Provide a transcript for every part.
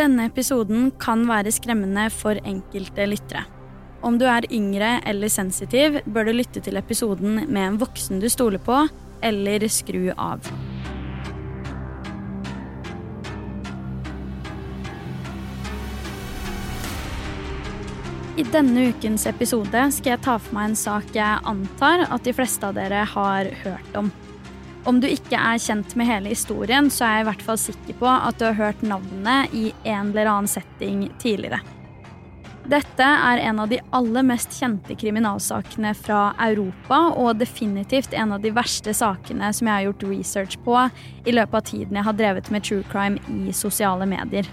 Denne episoden kan være skremmende for enkelte lyttere. Om du er yngre eller sensitiv, bør du lytte til episoden med en voksen du stoler på, eller skru av. I denne ukens episode skal jeg ta for meg en sak jeg antar at de fleste av dere har hørt om. Om du ikke er kjent med hele historien, så er jeg i hvert fall sikker på at du har hørt navnet i en eller annen setting tidligere. Dette er en av de aller mest kjente kriminalsakene fra Europa, og definitivt en av de verste sakene som jeg har gjort research på i løpet av tiden jeg har drevet med true crime i sosiale medier.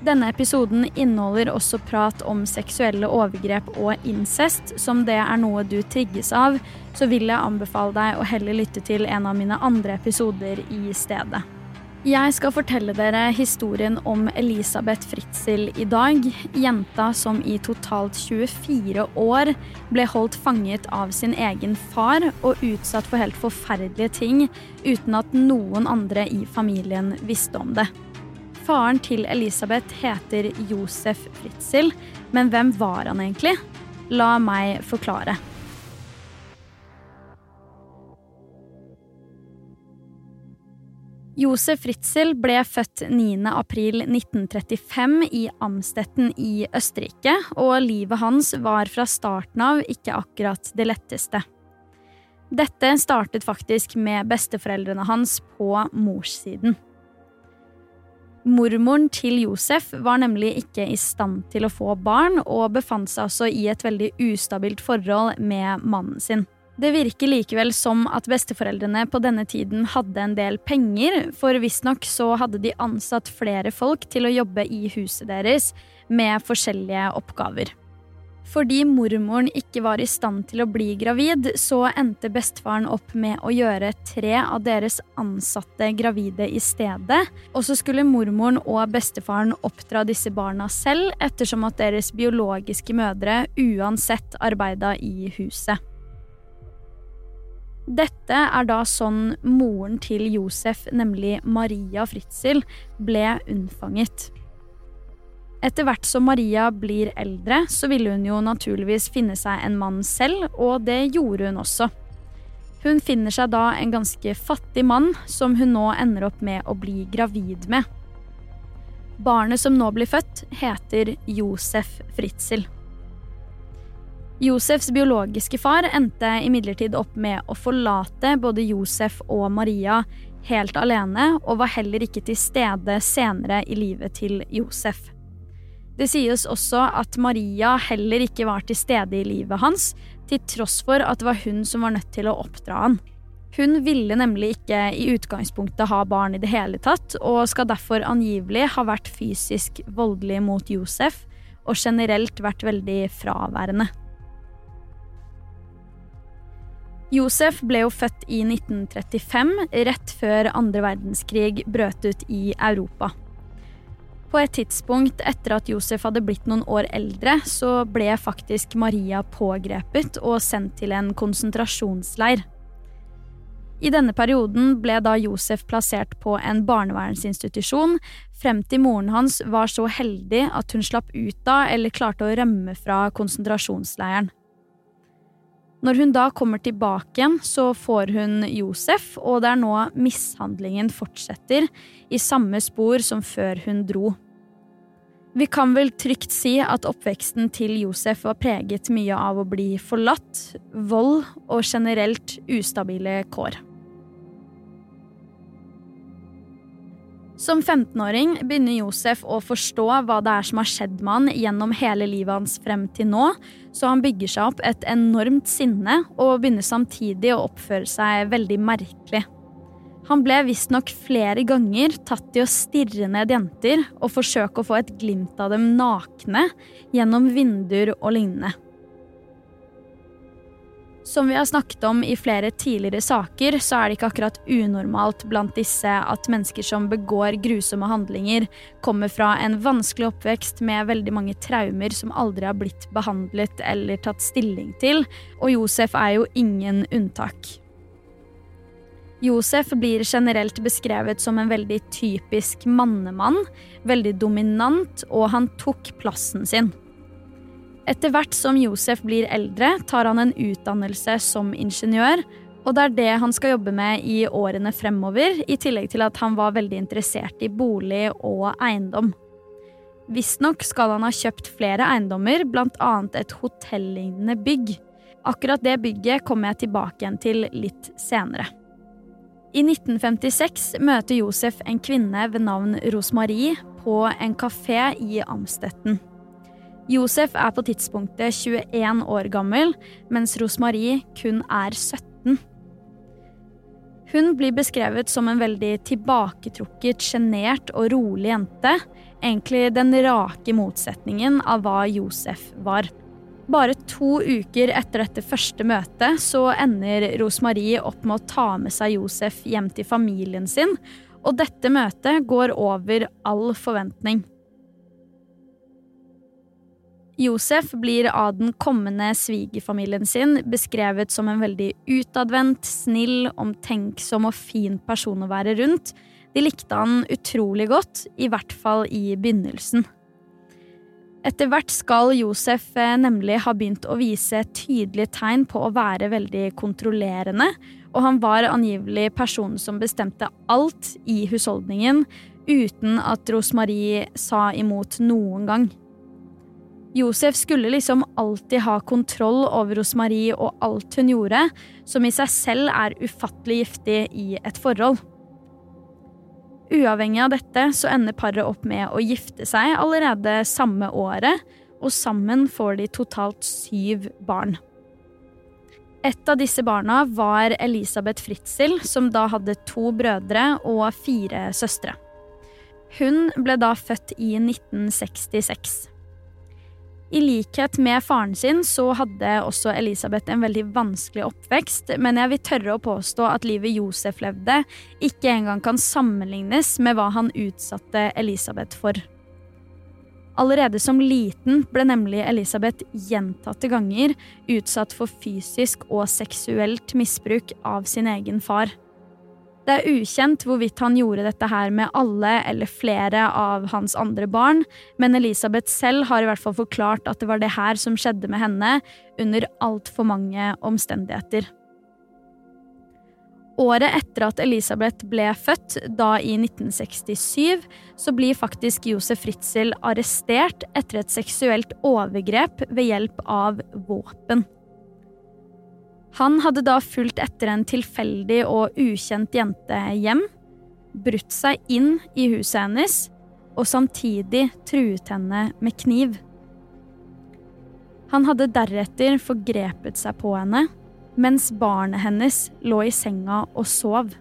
Denne episoden inneholder også prat om seksuelle overgrep og incest. Som det er noe du trigges av, så vil jeg anbefale deg å heller lytte til en av mine andre episoder i stedet. Jeg skal fortelle dere historien om Elisabeth Fritzel i dag. Jenta som i totalt 24 år ble holdt fanget av sin egen far og utsatt for helt forferdelige ting uten at noen andre i familien visste om det. Faren til Elisabeth heter Josef Fritzel, men hvem var han egentlig? La meg forklare. Josef Fritzel ble født 9.4.1935 i Amstetten i Østerrike, og livet hans var fra starten av ikke akkurat det letteste. Dette startet faktisk med besteforeldrene hans på morssiden. Mormoren til Josef var nemlig ikke i stand til å få barn, og befant seg også i et veldig ustabilt forhold med mannen sin. Det virker likevel som at besteforeldrene på denne tiden hadde en del penger, for visstnok så hadde de ansatt flere folk til å jobbe i huset deres med forskjellige oppgaver. Fordi mormoren ikke var i stand til å bli gravid, så endte bestefaren opp med å gjøre tre av deres ansatte gravide i stedet. Og så skulle mormoren og bestefaren oppdra disse barna selv, ettersom at deres biologiske mødre uansett arbeida i huset. Dette er da sånn moren til Josef, nemlig Maria Fritzel, ble unnfanget. Etter hvert som Maria blir eldre, så ville hun jo naturligvis finne seg en mann selv, og det gjorde hun også. Hun finner seg da en ganske fattig mann, som hun nå ender opp med å bli gravid med. Barnet som nå blir født, heter Josef Fritzel. Josefs biologiske far endte imidlertid opp med å forlate både Josef og Maria helt alene, og var heller ikke til stede senere i livet til Josef. Det sies også at Maria heller ikke var til stede i livet hans, til tross for at det var hun som var nødt til å oppdra han. Hun ville nemlig ikke i utgangspunktet ha barn i det hele tatt, og skal derfor angivelig ha vært fysisk voldelig mot Josef, og generelt vært veldig fraværende. Josef ble jo født i 1935, rett før andre verdenskrig brøt ut i Europa. På et tidspunkt etter at Josef hadde blitt noen år eldre, så ble faktisk Maria pågrepet og sendt til en konsentrasjonsleir. I denne perioden ble da Josef plassert på en barnevernsinstitusjon, frem til moren hans var så heldig at hun slapp ut da eller klarte å rømme fra konsentrasjonsleiren. Når hun da kommer tilbake igjen, så får hun Josef, og det er nå mishandlingen fortsetter, i samme spor som før hun dro. Vi kan vel trygt si at oppveksten til Josef var preget mye av å bli forlatt, vold og generelt ustabile kår. Som 15-åring begynner Josef å forstå hva det er som har skjedd med han gjennom hele livet hans frem til nå, så han bygger seg opp et enormt sinne og begynner samtidig å oppføre seg veldig merkelig. Han ble visstnok flere ganger tatt i å stirre ned jenter og forsøke å få et glimt av dem nakne gjennom vinduer og lignende. Som vi har snakket om i flere tidligere saker, så er det ikke akkurat unormalt blant disse at mennesker som begår grusomme handlinger, kommer fra en vanskelig oppvekst med veldig mange traumer som aldri har blitt behandlet eller tatt stilling til, og Josef er jo ingen unntak. Josef blir generelt beskrevet som en veldig typisk mannemann, veldig dominant, og han tok plassen sin. Etter hvert som Josef blir eldre, tar han en utdannelse som ingeniør, og det er det han skal jobbe med i årene fremover, i tillegg til at han var veldig interessert i bolig og eiendom. Visstnok skal han ha kjøpt flere eiendommer, bl.a. et hotellignende bygg. Akkurat det bygget kommer jeg tilbake igjen til litt senere. I 1956 møter Josef en kvinne ved navn Rosmarie på en kafé i Amstetten. Josef er på tidspunktet 21 år gammel, mens Rosmarie kun er 17. Hun blir beskrevet som en veldig tilbaketrukket, sjenert og rolig jente. Egentlig den rake motsetningen av hva Josef var. Bare to uker etter dette første møtet så ender Rosmarie opp med å ta med seg Josef hjem til familien sin, og dette møtet går over all forventning. Josef blir av den kommende svigerfamilien sin beskrevet som en veldig utadvendt, snill, omtenksom og fin person å være rundt. De likte han utrolig godt, i hvert fall i begynnelsen. Etter hvert skal Josef eh, nemlig ha begynt å vise tydelige tegn på å være veldig kontrollerende, og han var angivelig personen som bestemte alt i husholdningen, uten at Rosmarie sa imot noen gang. Josef skulle liksom alltid ha kontroll over Rosmarie og alt hun gjorde, som i seg selv er ufattelig giftig i et forhold. Uavhengig av dette så ender paret opp med å gifte seg allerede samme året, og sammen får de totalt syv barn. Et av disse barna var Elisabeth Fritzel, som da hadde to brødre og fire søstre. Hun ble da født i 1966. I likhet med faren sin så hadde også Elisabeth en veldig vanskelig oppvekst, men jeg vil tørre å påstå at livet Josef levde, ikke engang kan sammenlignes med hva han utsatte Elisabeth for. Allerede som liten ble nemlig Elisabeth gjentatte ganger utsatt for fysisk og seksuelt misbruk av sin egen far. Det er ukjent hvorvidt han gjorde dette her med alle eller flere av hans andre barn, men Elisabeth selv har i hvert fall forklart at det var det her som skjedde med henne under altfor mange omstendigheter. Året etter at Elisabeth ble født, da i 1967, så blir faktisk Josef Fritzel arrestert etter et seksuelt overgrep ved hjelp av våpen. Han hadde da fulgt etter en tilfeldig og ukjent jente hjem, brutt seg inn i huset hennes og samtidig truet henne med kniv. Han hadde deretter forgrepet seg på henne mens barnet hennes lå i senga og sov.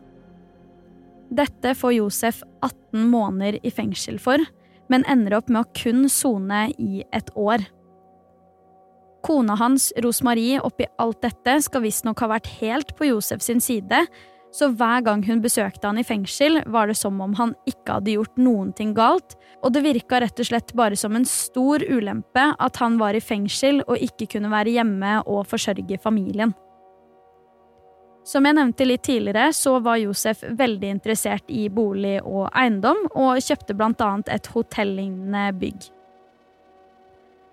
Dette får Josef 18 måneder i fengsel for, men ender opp med å kun sone i et år. Kona hans, Rosmarie, oppi alt dette skal visstnok ha vært helt på Josef sin side, så hver gang hun besøkte han i fengsel, var det som om han ikke hadde gjort noen ting galt, og det virka rett og slett bare som en stor ulempe at han var i fengsel og ikke kunne være hjemme og forsørge familien. Som jeg nevnte litt tidligere, så var Josef veldig interessert i bolig og eiendom, og kjøpte blant annet et hotellignende bygg.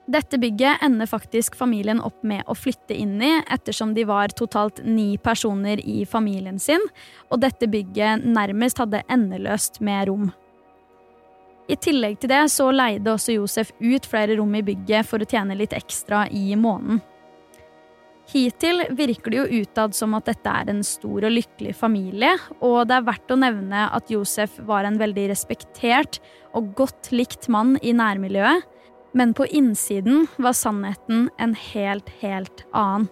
Dette bygget ender faktisk familien opp med å flytte inn i, ettersom de var totalt ni personer i familien sin, og dette bygget nærmest hadde endeløst med rom. I tillegg til det så leide også Josef ut flere rom i bygget for å tjene litt ekstra i måneden. Hittil virker det jo utad som at dette er en stor og lykkelig familie, og det er verdt å nevne at Josef var en veldig respektert og godt likt mann i nærmiljøet, men på innsiden var sannheten en helt, helt annen.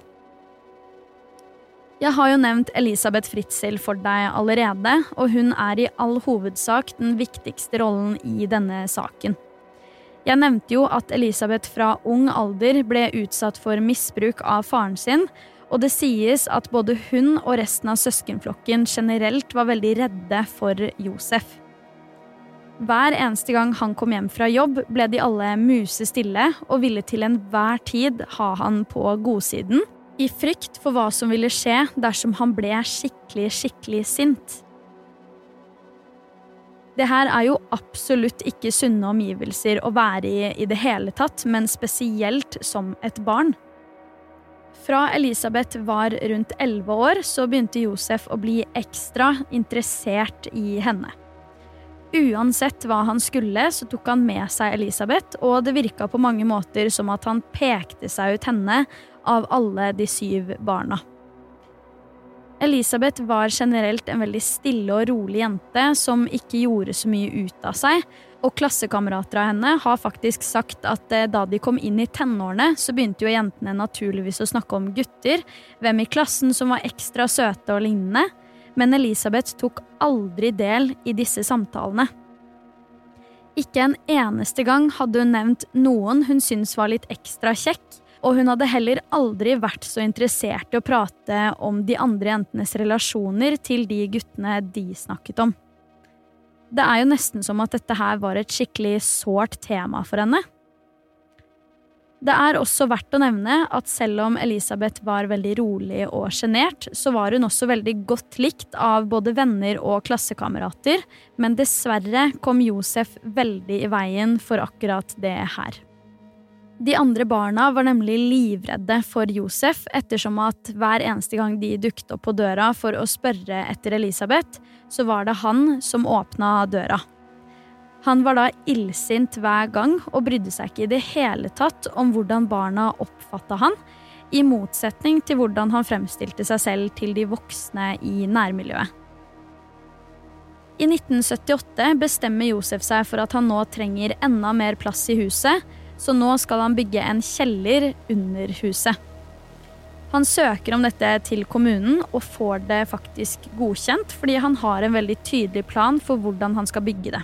Jeg har jo nevnt Elisabeth Fritzel for deg allerede, og hun er i all hovedsak den viktigste rollen i denne saken. Jeg nevnte jo at Elisabeth fra ung alder ble utsatt for misbruk av faren sin, og det sies at både hun og resten av søskenflokken generelt var veldig redde for Josef. Hver eneste gang han kom hjem fra jobb, ble de alle musestille og ville til enhver tid ha han på godsiden, i frykt for hva som ville skje dersom han ble skikkelig, skikkelig sint. Det her er jo absolutt ikke sunne omgivelser å være i i det hele tatt, men spesielt som et barn. Fra Elisabeth var rundt elleve år, så begynte Josef å bli ekstra interessert i henne. Uansett hva han skulle, så tok han med seg Elisabeth, og det virka på mange måter som at han pekte seg ut henne av alle de syv barna. Elisabeth var generelt en veldig stille og rolig jente som ikke gjorde så mye ut av seg, og klassekamerater av henne har faktisk sagt at eh, da de kom inn i tenårene, så begynte jo jentene naturligvis å snakke om gutter, hvem i klassen som var ekstra søte og lignende, men Elisabeth tok aldri del i disse samtalene. Ikke en eneste gang hadde hun nevnt noen hun syntes var litt ekstra kjekk, og hun hadde heller aldri vært så interessert i å prate om de andre jentenes relasjoner til de guttene de snakket om. Det er jo nesten som at dette her var et skikkelig sårt tema for henne. Det er også verdt å nevne at selv om Elisabeth var veldig rolig og sjenert, så var hun også veldig godt likt av både venner og klassekamerater, men dessverre kom Josef veldig i veien for akkurat det her. De andre barna var nemlig livredde for Josef, ettersom at hver eneste gang de dukket opp på døra for å spørre etter Elisabeth, så var det han som åpna døra. Han var da illsint hver gang og brydde seg ikke i det hele tatt om hvordan barna oppfatta han, i motsetning til hvordan han fremstilte seg selv til de voksne i nærmiljøet. I 1978 bestemmer Josef seg for at han nå trenger enda mer plass i huset, så nå skal han bygge en kjeller under huset. Han søker om dette til kommunen og får det faktisk godkjent, fordi han har en veldig tydelig plan for hvordan han skal bygge det.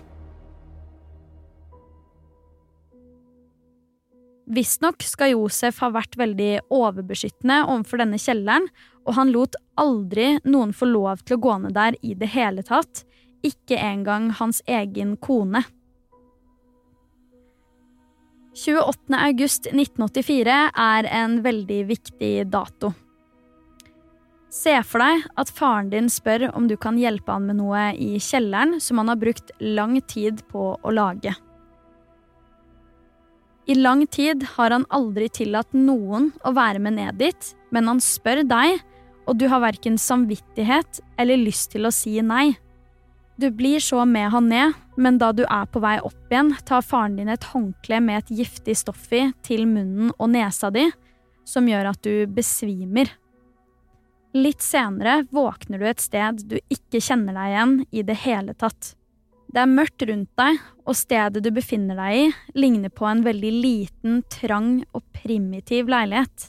Visstnok skal Josef ha vært veldig overbeskyttende overfor denne kjelleren, og han lot aldri noen få lov til å gå ned der i det hele tatt, ikke engang hans egen kone. 28. august 1984 er en veldig viktig dato. Se for deg at faren din spør om du kan hjelpe han med noe i kjelleren som han har brukt lang tid på å lage. I lang tid har han aldri tillatt noen å være med ned dit, men han spør deg, og du har verken samvittighet eller lyst til å si nei. Du blir så med han ned, men da du er på vei opp igjen, tar faren din et håndkle med et giftig stoff i til munnen og nesa di, som gjør at du besvimer. Litt senere våkner du et sted du ikke kjenner deg igjen i det hele tatt. Det er mørkt rundt deg, og stedet du befinner deg i, ligner på en veldig liten, trang og primitiv leilighet.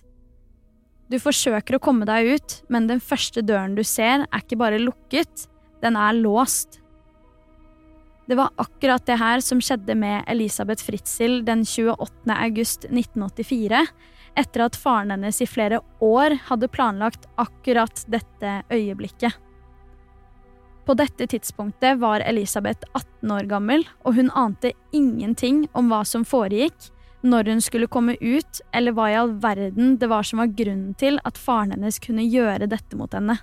Du forsøker å komme deg ut, men den første døren du ser, er ikke bare lukket, den er låst. Det var akkurat det her som skjedde med Elisabeth Fritzel den 28. august 1984, etter at faren hennes i flere år hadde planlagt akkurat dette øyeblikket. På dette tidspunktet var Elisabeth 18 år gammel, og hun ante ingenting om hva som foregikk, når hun skulle komme ut, eller hva i all verden det var som var grunnen til at faren hennes kunne gjøre dette mot henne.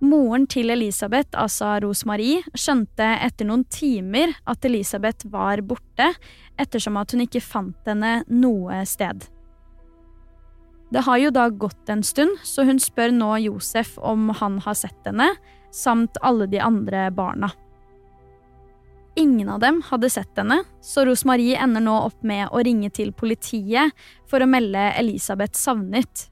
Moren til Elisabeth, altså Rosemarie, skjønte etter noen timer at Elisabeth var borte, ettersom at hun ikke fant henne noe sted. Det har jo da gått en stund, så hun spør nå Josef om han har sett henne, samt alle de andre barna. Ingen av dem hadde sett henne, så Rosmarie ender nå opp med å ringe til politiet for å melde Elisabeth savnet.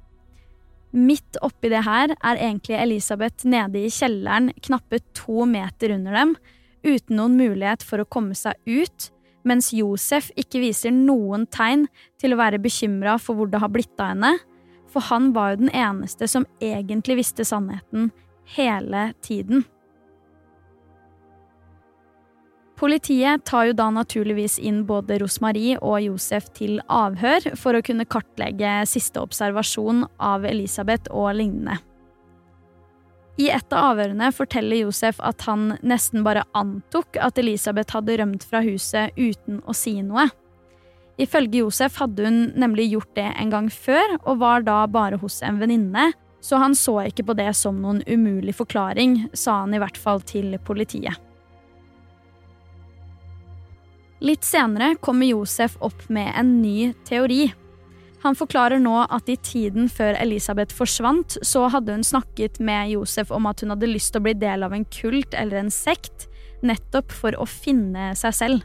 Midt oppi det her er egentlig Elisabeth nede i kjelleren knappe to meter under dem, uten noen mulighet for å komme seg ut, mens Josef ikke viser noen tegn til å være bekymra for hvor det har blitt av henne, for han var jo den eneste som egentlig visste sannheten hele tiden. Politiet tar jo da naturligvis inn både Rosmarie og Josef til avhør for å kunne kartlegge siste observasjon av Elisabeth og lignende. I et av avhørene forteller Josef at han nesten bare antok at Elisabeth hadde rømt fra huset uten å si noe. Ifølge Josef hadde hun nemlig gjort det en gang før, og var da bare hos en venninne, så han så ikke på det som noen umulig forklaring, sa han i hvert fall til politiet. Litt senere kommer Josef opp med en ny teori. Han forklarer nå at i tiden før Elisabeth forsvant, så hadde hun snakket med Josef om at hun hadde lyst til å bli del av en kult eller en sekt, nettopp for å finne seg selv.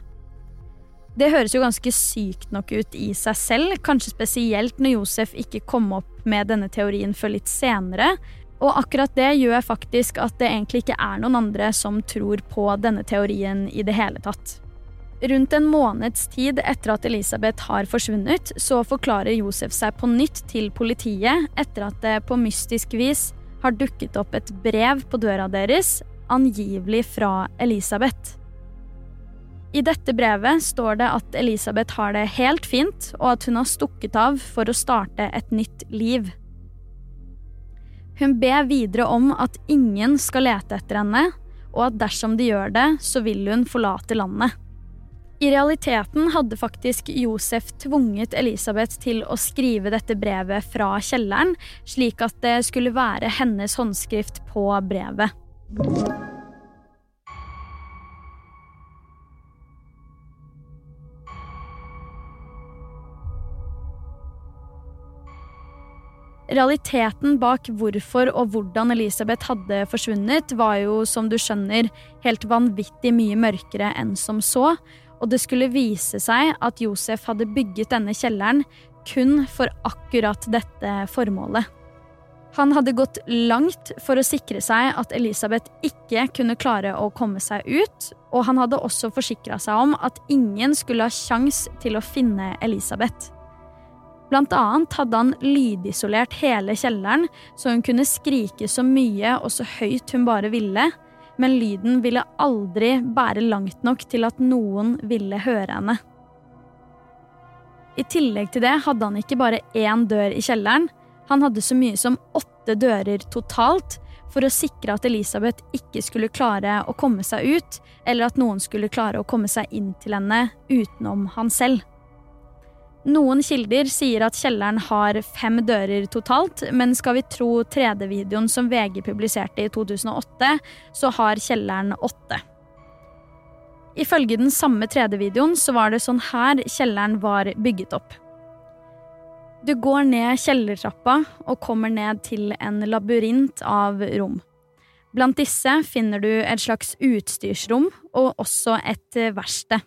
Det høres jo ganske sykt nok ut i seg selv, kanskje spesielt når Josef ikke kom opp med denne teorien før litt senere, og akkurat det gjør faktisk at det egentlig ikke er noen andre som tror på denne teorien i det hele tatt. Rundt en måneds tid etter at Elisabeth har forsvunnet, så forklarer Josef seg på nytt til politiet etter at det på mystisk vis har dukket opp et brev på døra deres, angivelig fra Elisabeth. I dette brevet står det at Elisabeth har det helt fint, og at hun har stukket av for å starte et nytt liv. Hun ber videre om at ingen skal lete etter henne, og at dersom de gjør det, så vil hun forlate landet. I realiteten hadde faktisk Josef tvunget Elisabeth til å skrive dette brevet fra kjelleren, slik at det skulle være hennes håndskrift på brevet. Realiteten bak hvorfor og hvordan Elisabeth hadde forsvunnet, var jo, som du skjønner, helt vanvittig mye mørkere enn som så, og det skulle vise seg at Josef hadde bygget denne kjelleren kun for akkurat dette formålet. Han hadde gått langt for å sikre seg at Elisabeth ikke kunne klare å komme seg ut, og han hadde også forsikra seg om at ingen skulle ha sjans til å finne Elisabeth. Blant annet hadde han lydisolert hele kjelleren, så hun kunne skrike så mye og så høyt hun bare ville, men lyden ville aldri bære langt nok til at noen ville høre henne. I tillegg til det hadde han ikke bare én dør i kjelleren, han hadde så mye som åtte dører totalt for å sikre at Elisabeth ikke skulle klare å komme seg ut, eller at noen skulle klare å komme seg inn til henne utenom han selv. Noen kilder sier at kjelleren har fem dører totalt, men skal vi tro 3D-videoen som VG publiserte i 2008, så har kjelleren åtte. Ifølge den samme 3D-videoen så var det sånn her kjelleren var bygget opp. Du går ned kjellertrappa og kommer ned til en labyrint av rom. Blant disse finner du et slags utstyrsrom og også et verksted.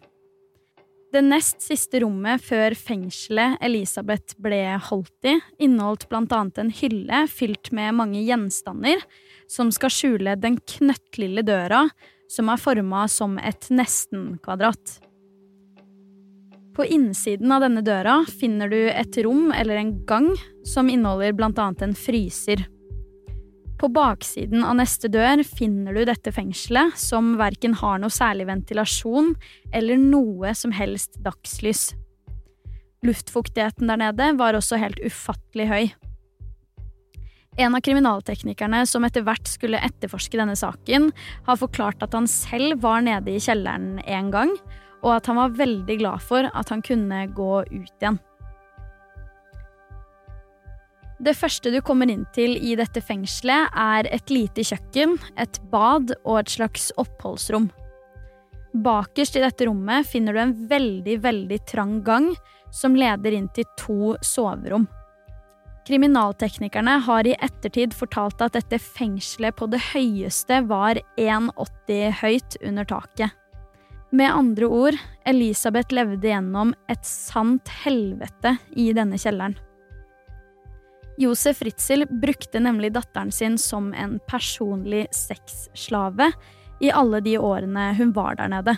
Det nest siste rommet før fengselet Elisabeth ble holdt i, inneholdt annet en hylle fylt med mange gjenstander som skal skjule den knøttlille døra som er forma som et nesten-kvadrat. På innsiden av denne døra finner du et rom eller en gang som inneholder annet en fryser. På baksiden av neste dør finner du dette fengselet, som verken har noe særlig ventilasjon eller noe som helst dagslys. Luftfuktigheten der nede var også helt ufattelig høy. En av kriminalteknikerne som etter hvert skulle etterforske denne saken, har forklart at han selv var nede i kjelleren en gang, og at han var veldig glad for at han kunne gå ut igjen. Det første du kommer inn til i dette fengselet, er et lite kjøkken, et bad og et slags oppholdsrom. Bakerst i dette rommet finner du en veldig, veldig trang gang som leder inn til to soverom. Kriminalteknikerne har i ettertid fortalt at dette fengselet på det høyeste var 1,80 høyt under taket. Med andre ord, Elisabeth levde gjennom et sant helvete i denne kjelleren. Josef Ritzel brukte nemlig datteren sin som en personlig sexslave i alle de årene hun var der nede.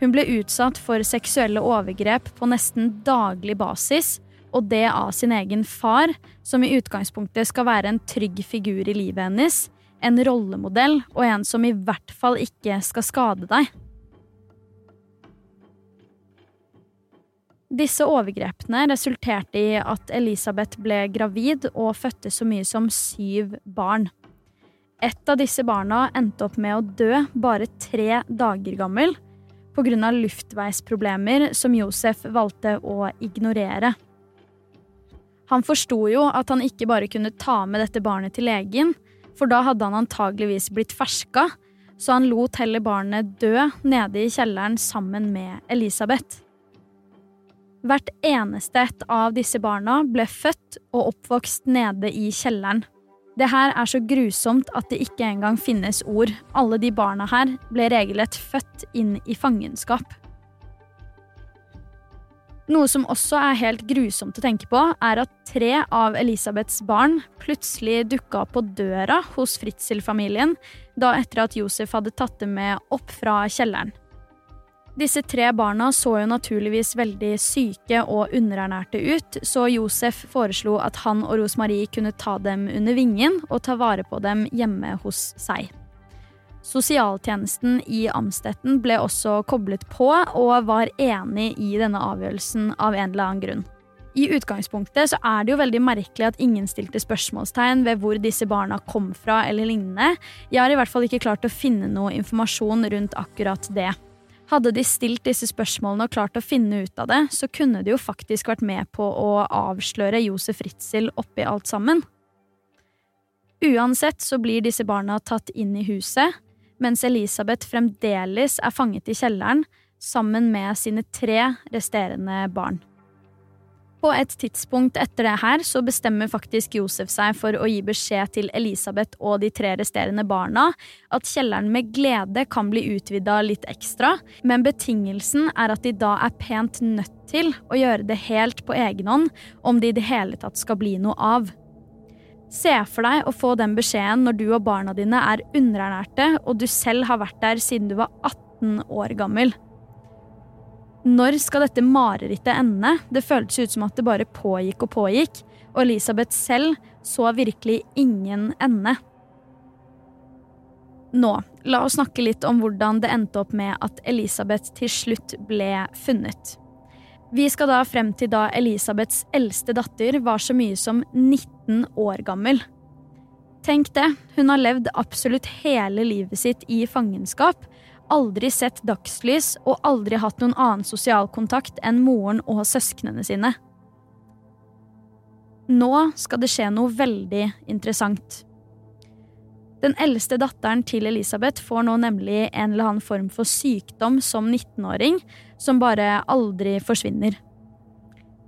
Hun ble utsatt for seksuelle overgrep på nesten daglig basis, og det av sin egen far, som i utgangspunktet skal være en trygg figur i livet hennes, en rollemodell og en som i hvert fall ikke skal skade deg. Disse overgrepene resulterte i at Elisabeth ble gravid og fødte så mye som syv barn. Et av disse barna endte opp med å dø bare tre dager gammel pga. luftveisproblemer som Josef valgte å ignorere. Han forsto jo at han ikke bare kunne ta med dette barnet til legen, for da hadde han antageligvis blitt ferska, så han lot heller barnet dø nede i kjelleren sammen med Elisabeth. Hvert eneste et av disse barna ble født og oppvokst nede i kjelleren. Det her er så grusomt at det ikke engang finnes ord. Alle de barna her ble regelrett født inn i fangenskap. Noe som også er helt grusomt å tenke på, er at tre av Elisabeths barn plutselig dukka på døra hos Fritzel-familien da etter at Josef hadde tatt dem med opp fra kjelleren. Disse tre barna så jo naturligvis veldig syke og underernærte ut, så Josef foreslo at han og Rosmarie kunne ta dem under vingen og ta vare på dem hjemme hos seg. Sosialtjenesten i Amstetten ble også koblet på og var enig i denne avgjørelsen av en eller annen grunn. I utgangspunktet så er det jo veldig merkelig at ingen stilte spørsmålstegn ved hvor disse barna kom fra eller lignende. Jeg har i hvert fall ikke klart å finne noe informasjon rundt akkurat det. Hadde de stilt disse spørsmålene og klart å finne ut av det, så kunne de jo faktisk vært med på å avsløre Josef Ritzel oppi alt sammen. Uansett så blir disse barna tatt inn i huset, mens Elisabeth fremdeles er fanget i kjelleren sammen med sine tre resterende barn. På et tidspunkt etter det her så bestemmer faktisk Josef seg for å gi beskjed til Elisabeth og de tre resterende barna at kjelleren med glede kan bli utvida litt ekstra, men betingelsen er at de da er pent nødt til å gjøre det helt på egen hånd om det i det hele tatt skal bli noe av. Se for deg å få den beskjeden når du og barna dine er underernærte og du selv har vært der siden du var 18 år gammel. Når skal dette marerittet ende? Det føltes ut som at det bare pågikk og pågikk, og Elisabeth selv så virkelig ingen ende. Nå, la oss snakke litt om hvordan det endte opp med at Elisabeth til slutt ble funnet. Vi skal da frem til da Elisabeths eldste datter var så mye som 19 år gammel. Tenk det, hun har levd absolutt hele livet sitt i fangenskap, aldri sett dagslys og aldri hatt noen annen sosial kontakt enn moren og søsknene sine. Nå skal det skje noe veldig interessant. Den eldste datteren til Elisabeth får nå nemlig en eller annen form for sykdom som 19-åring, som bare aldri forsvinner.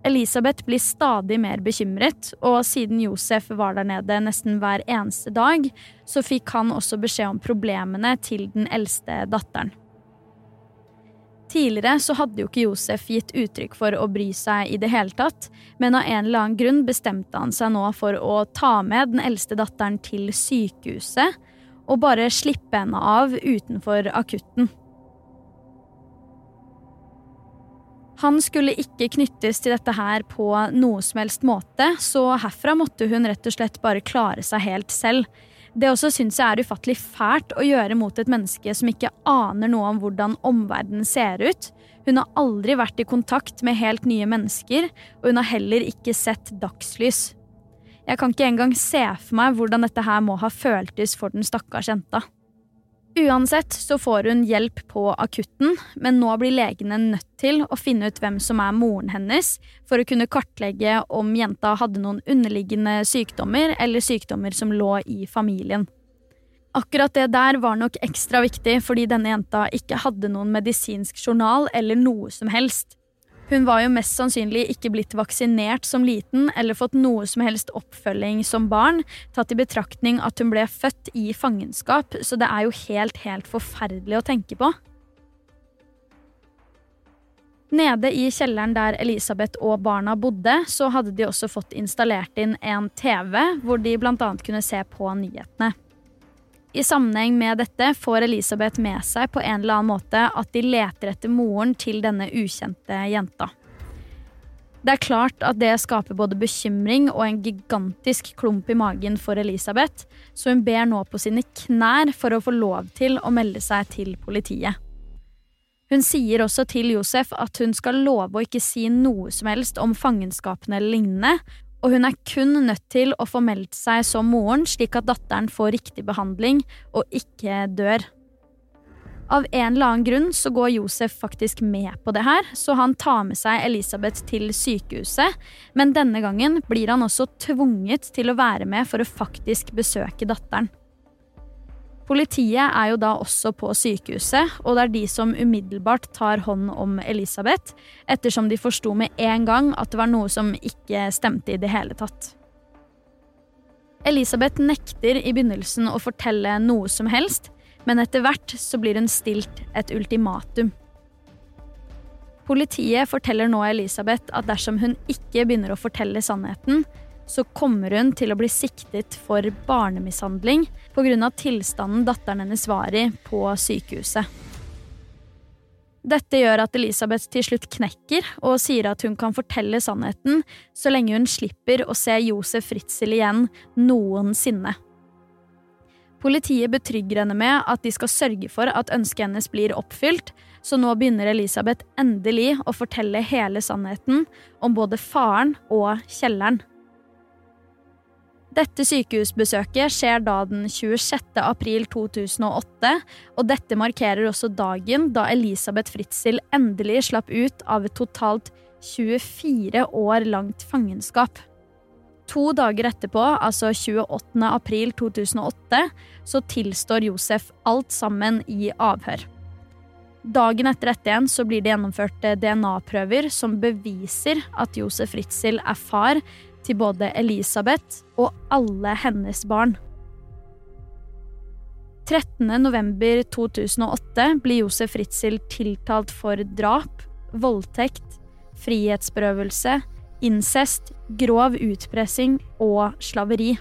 Elisabeth blir stadig mer bekymret, og siden Josef var der nede nesten hver eneste dag, så fikk han også beskjed om problemene til den eldste datteren. Tidligere så hadde jo ikke Josef gitt uttrykk for å bry seg i det hele tatt, men av en eller annen grunn bestemte han seg nå for å ta med den eldste datteren til sykehuset og bare slippe henne av utenfor akutten. Han skulle ikke knyttes til dette her på noe som helst måte, så herfra måtte hun rett og slett bare klare seg helt selv. Det også syns jeg er ufattelig fælt å gjøre mot et menneske som ikke aner noe om hvordan omverdenen ser ut. Hun har aldri vært i kontakt med helt nye mennesker, og hun har heller ikke sett dagslys. Jeg kan ikke engang se for meg hvordan dette her må ha føltes for den stakkars jenta. Uansett så får hun hjelp på akutten, men nå blir legene nødt til å finne ut hvem som er moren hennes, for å kunne kartlegge om jenta hadde noen underliggende sykdommer eller sykdommer som lå i familien. Akkurat det der var nok ekstra viktig fordi denne jenta ikke hadde noen medisinsk journal eller noe som helst. Hun var jo mest sannsynlig ikke blitt vaksinert som liten eller fått noe som helst oppfølging som barn, tatt i betraktning at hun ble født i fangenskap, så det er jo helt, helt forferdelig å tenke på. Nede i kjelleren der Elisabeth og barna bodde, så hadde de også fått installert inn en TV, hvor de bl.a. kunne se på nyhetene. I sammenheng med dette får Elisabeth med seg på en eller annen måte at de leter etter moren til denne ukjente jenta. Det er klart at det skaper både bekymring og en gigantisk klump i magen for Elisabeth, så hun ber nå på sine knær for å få lov til å melde seg til politiet. Hun sier også til Josef at hun skal love å ikke si noe som helst om fangenskapene eller lignende, og hun er kun nødt til å få meldt seg som moren, slik at datteren får riktig behandling og ikke dør. Av en eller annen grunn så går Josef faktisk med på det her, så han tar med seg Elisabeth til sykehuset, men denne gangen blir han også tvunget til å være med for å faktisk besøke datteren. Politiet er jo da også på sykehuset, og det er de som umiddelbart tar hånd om Elisabeth, ettersom de forsto med en gang at det var noe som ikke stemte i det hele tatt. Elisabeth nekter i begynnelsen å fortelle noe som helst, men etter hvert så blir hun stilt et ultimatum. Politiet forteller nå Elisabeth at dersom hun ikke begynner å fortelle sannheten, så kommer hun til å bli siktet for barnemishandling pga. tilstanden datteren hennes var i på sykehuset. Dette gjør at Elisabeth til slutt knekker og sier at hun kan fortelle sannheten så lenge hun slipper å se Josef Fritzel igjen noensinne. Politiet betrygger henne med at de skal sørge for at ønsket hennes blir oppfylt, så nå begynner Elisabeth endelig å fortelle hele sannheten om både faren og kjelleren. Dette sykehusbesøket skjer da den 26. april 2008, og dette markerer også dagen da Elisabeth Fritzel endelig slapp ut av et totalt 24 år langt fangenskap. To dager etterpå, altså 28. april 2008, så tilstår Josef alt sammen i avhør. Dagen etter dette igjen så blir det gjennomført eh, DNA-prøver som beviser at Josef Fritzel er far til både Elisabeth og alle hennes barn. 13.11.2008 blir Josef Ritzel tiltalt for drap, voldtekt, frihetsberøvelse, incest, grov utpressing og slaveri.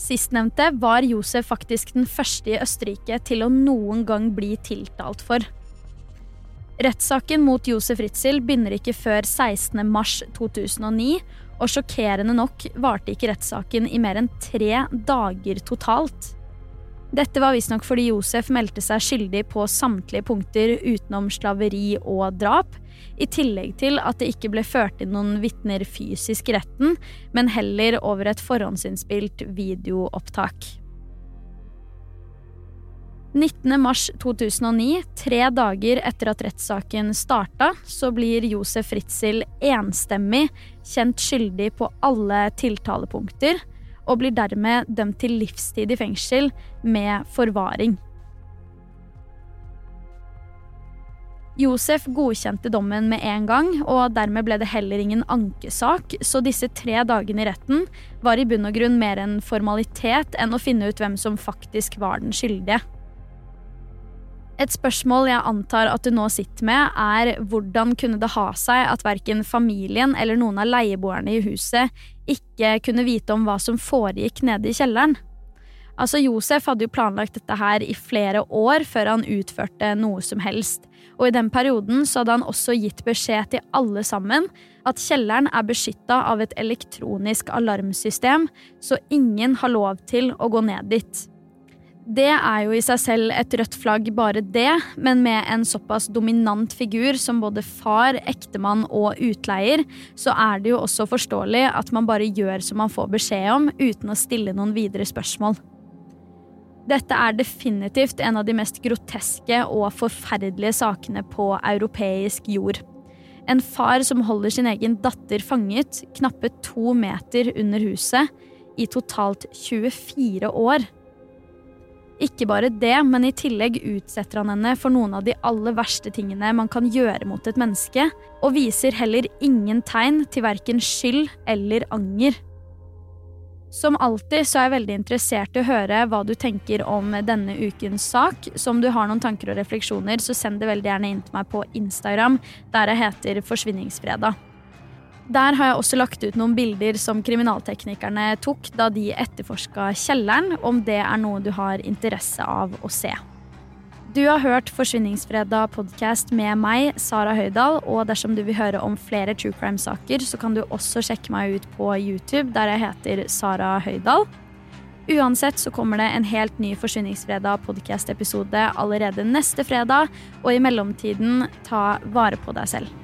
Sistnevnte var Josef faktisk den første i Østerrike til å noen gang bli tiltalt for. Rettssaken mot Josef Ritzel begynner ikke før 16.3.2009, og sjokkerende nok varte ikke rettssaken i mer enn tre dager totalt. Dette var visstnok fordi Josef meldte seg skyldig på samtlige punkter utenom slaveri og drap, i tillegg til at det ikke ble ført inn noen vitner fysisk i retten, men heller over et forhåndsinnspilt videoopptak. 19.3.2009, tre dager etter at rettssaken starta, så blir Josef Fritzel enstemmig kjent skyldig på alle tiltalepunkter, og blir dermed dømt til livstid i fengsel med forvaring. Josef godkjente dommen med en gang, og dermed ble det heller ingen ankesak, så disse tre dagene i retten var i bunn og grunn mer en formalitet enn å finne ut hvem som faktisk var den skyldige. Et spørsmål jeg antar at du nå sitter med, er hvordan kunne det ha seg at verken familien eller noen av leieboerne i huset ikke kunne vite om hva som foregikk nede i kjelleren? Altså, Josef hadde jo planlagt dette her i flere år før han utførte noe som helst, og i den perioden så hadde han også gitt beskjed til alle sammen at kjelleren er beskytta av et elektronisk alarmsystem, så ingen har lov til å gå ned dit. Det er jo i seg selv et rødt flagg, bare det, men med en såpass dominant figur som både far, ektemann og utleier, så er det jo også forståelig at man bare gjør som man får beskjed om, uten å stille noen videre spørsmål. Dette er definitivt en av de mest groteske og forferdelige sakene på europeisk jord. En far som holder sin egen datter fanget knappe to meter under huset i totalt 24 år. Ikke bare det, men i tillegg utsetter han henne for noen av de aller verste tingene man kan gjøre mot et menneske, og viser heller ingen tegn til verken skyld eller anger. Som alltid så er jeg veldig interessert i å høre hva du tenker om denne ukens sak. Så om du har noen tanker og refleksjoner, så send det veldig gjerne inn til meg på Instagram, der jeg heter Forsvinningsfredag. Der har jeg også lagt ut noen bilder som kriminalteknikerne tok da de etterforska kjelleren, om det er noe du har interesse av å se. Du har hørt Forsvinningsfredag podkast med meg, Sara Høydahl. Og dersom du vil høre om flere true crime-saker, så kan du også sjekke meg ut på YouTube, der jeg heter Sara Høydahl. Uansett så kommer det en helt ny Forsvinningsfredag podkast-episode allerede neste fredag. Og i mellomtiden, ta vare på deg selv.